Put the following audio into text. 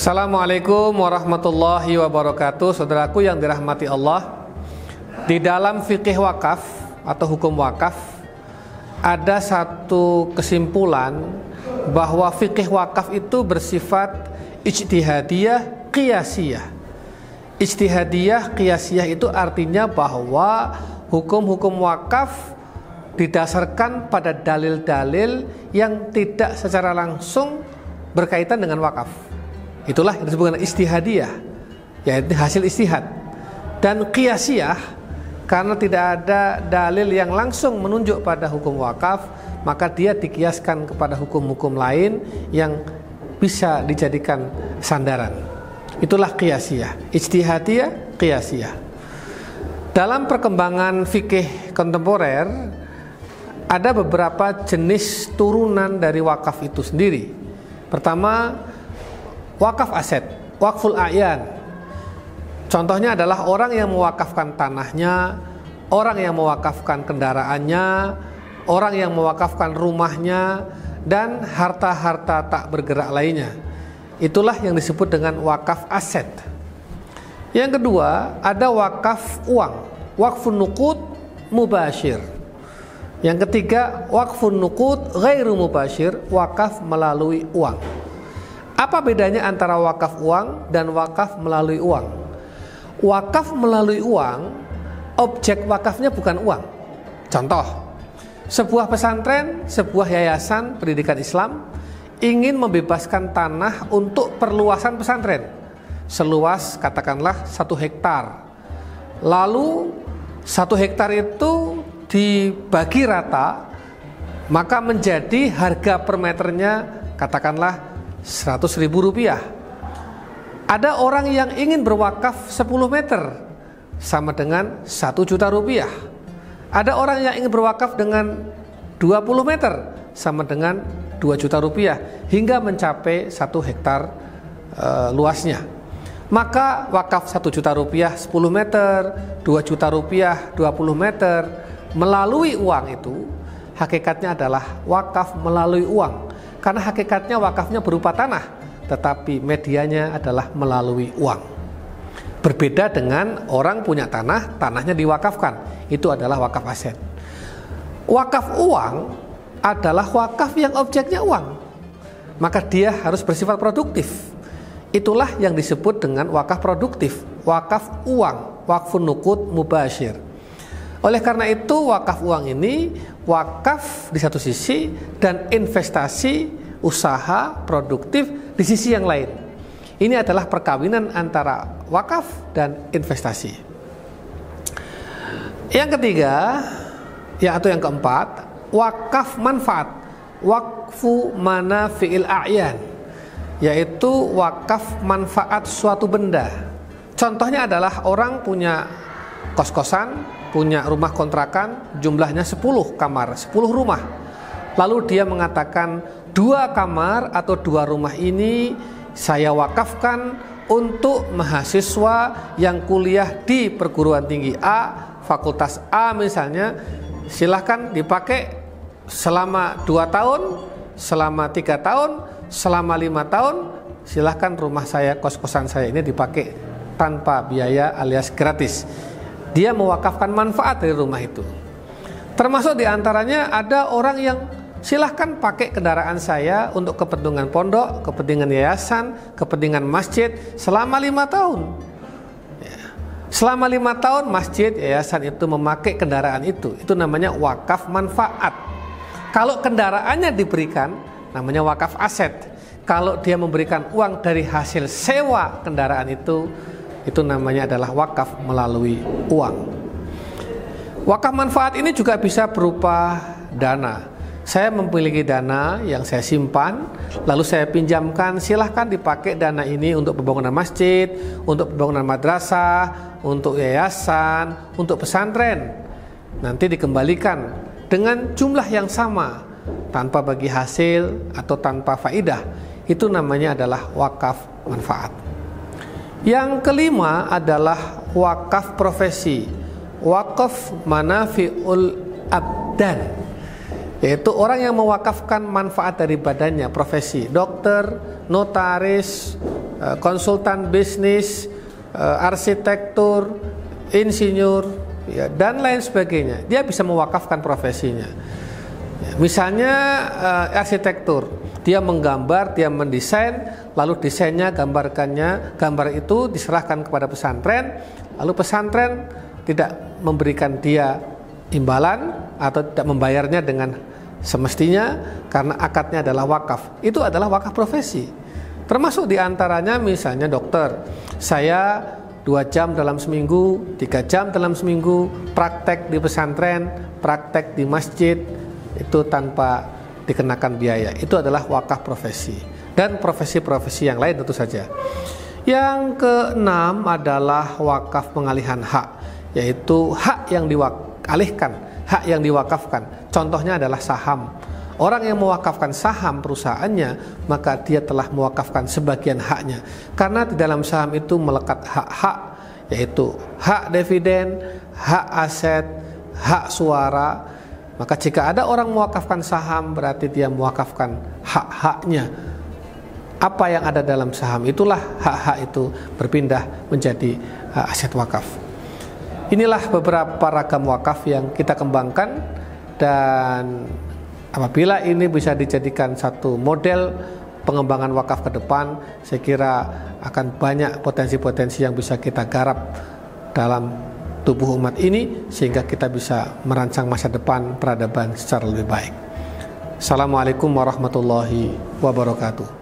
Assalamualaikum warahmatullahi wabarakatuh. Saudaraku yang dirahmati Allah Di dalam fikih wakaf atau hukum wakaf Ada satu kesimpulan Bahwa fikih wakaf itu bersifat ijtihadiyah qiyasiyah. Ijtihadiyah qiyasiyah itu artinya bahwa Hukum-hukum wakaf didasarkan pada dalil-dalil yang tidak secara langsung berkaitan dengan wakaf Itulah yang disebut dengan istihadiyah, yaitu hasil istihad. Dan qiyasiyah karena tidak ada dalil yang langsung menunjuk pada hukum wakaf, maka dia dikiaskan kepada hukum-hukum lain yang bisa dijadikan sandaran. Itulah qiyasiyah, ijtihadiyah, qiyasiyah. Dalam perkembangan fikih kontemporer ada beberapa jenis turunan dari wakaf itu sendiri. Pertama, wakaf aset, wakful ayan. Contohnya adalah orang yang mewakafkan tanahnya, orang yang mewakafkan kendaraannya, orang yang mewakafkan rumahnya, dan harta-harta tak bergerak lainnya. Itulah yang disebut dengan wakaf aset. Yang kedua, ada wakaf uang, wakfun nukud mubashir. Yang ketiga, wakfun nukud ghairu mubashir, wakaf melalui uang. Apa bedanya antara wakaf uang dan wakaf melalui uang? Wakaf melalui uang, objek wakafnya bukan uang. Contoh, sebuah pesantren, sebuah yayasan pendidikan Islam ingin membebaskan tanah untuk perluasan pesantren seluas katakanlah satu hektar. Lalu satu hektar itu dibagi rata, maka menjadi harga per meternya katakanlah 100 ribu rupiah. Ada orang yang ingin berwakaf 10 meter sama dengan 1 juta rupiah. Ada orang yang ingin berwakaf dengan 20 meter sama dengan 2 juta rupiah hingga mencapai 1 hektar e, luasnya. Maka wakaf 1 juta rupiah 10 meter 2 juta rupiah 20 meter melalui uang itu hakikatnya adalah wakaf melalui uang karena hakikatnya wakafnya berupa tanah, tetapi medianya adalah melalui uang. Berbeda dengan orang punya tanah, tanahnya diwakafkan. Itu adalah wakaf aset. Wakaf uang adalah wakaf yang objeknya uang. Maka dia harus bersifat produktif. Itulah yang disebut dengan wakaf produktif, wakaf uang, wakfun nukud mubashir. Oleh karena itu wakaf uang ini wakaf di satu sisi dan investasi usaha produktif di sisi yang lain. Ini adalah perkawinan antara wakaf dan investasi. Yang ketiga, ya atau yang keempat, wakaf manfaat, wakfu mana fiil a'yan, yaitu wakaf manfaat suatu benda. Contohnya adalah orang punya kos-kosan, punya rumah kontrakan, jumlahnya 10 kamar, 10 rumah. Lalu dia mengatakan dua kamar atau dua rumah ini saya wakafkan untuk mahasiswa yang kuliah di perguruan tinggi A, fakultas A misalnya, silahkan dipakai selama dua tahun, selama tiga tahun, selama lima tahun, silahkan rumah saya, kos-kosan saya ini dipakai tanpa biaya alias gratis dia mewakafkan manfaat dari rumah itu. Termasuk di antaranya ada orang yang silahkan pakai kendaraan saya untuk kepentingan pondok, kepentingan yayasan, kepentingan masjid selama lima tahun. Ya. Selama lima tahun masjid, yayasan itu memakai kendaraan itu, itu namanya wakaf manfaat. Kalau kendaraannya diberikan, namanya wakaf aset. Kalau dia memberikan uang dari hasil sewa kendaraan itu, itu namanya adalah wakaf melalui uang. Wakaf manfaat ini juga bisa berupa dana. Saya memiliki dana yang saya simpan, lalu saya pinjamkan. Silahkan dipakai dana ini untuk pembangunan masjid, untuk pembangunan madrasah, untuk yayasan, untuk pesantren. Nanti dikembalikan dengan jumlah yang sama, tanpa bagi hasil atau tanpa faidah. Itu namanya adalah wakaf manfaat. Yang kelima adalah wakaf profesi, wakaf manafiul abdan, yaitu orang yang mewakafkan manfaat dari badannya, profesi, dokter, notaris, uh, konsultan bisnis, uh, arsitektur, insinyur, ya, dan lain sebagainya. Dia bisa mewakafkan profesinya. Ya, misalnya uh, arsitektur, dia menggambar, dia mendesain, lalu desainnya, gambarkannya, gambar itu diserahkan kepada pesantren, lalu pesantren tidak memberikan dia imbalan atau tidak membayarnya dengan semestinya karena akadnya adalah wakaf. Itu adalah wakaf profesi. Termasuk di antaranya misalnya dokter, saya dua jam dalam seminggu, tiga jam dalam seminggu, praktek di pesantren, praktek di masjid, itu tanpa dikenakan biaya. Itu adalah wakaf profesi. Dan profesi-profesi yang lain tentu saja. Yang keenam adalah wakaf pengalihan hak, yaitu hak yang dialihkan, hak yang diwakafkan. Contohnya adalah saham. Orang yang mewakafkan saham perusahaannya, maka dia telah mewakafkan sebagian haknya. Karena di dalam saham itu melekat hak-hak, yaitu hak dividen, hak aset, hak suara. Maka jika ada orang mewakafkan saham, berarti dia mewakafkan hak-haknya. Apa yang ada dalam saham itulah hak-hak itu berpindah menjadi uh, aset wakaf. Inilah beberapa ragam wakaf yang kita kembangkan dan Apabila ini bisa dijadikan satu model pengembangan wakaf ke depan, saya kira akan banyak potensi-potensi yang bisa kita garap dalam tubuh umat ini sehingga kita bisa merancang masa depan peradaban secara lebih baik. Assalamualaikum warahmatullahi wabarakatuh.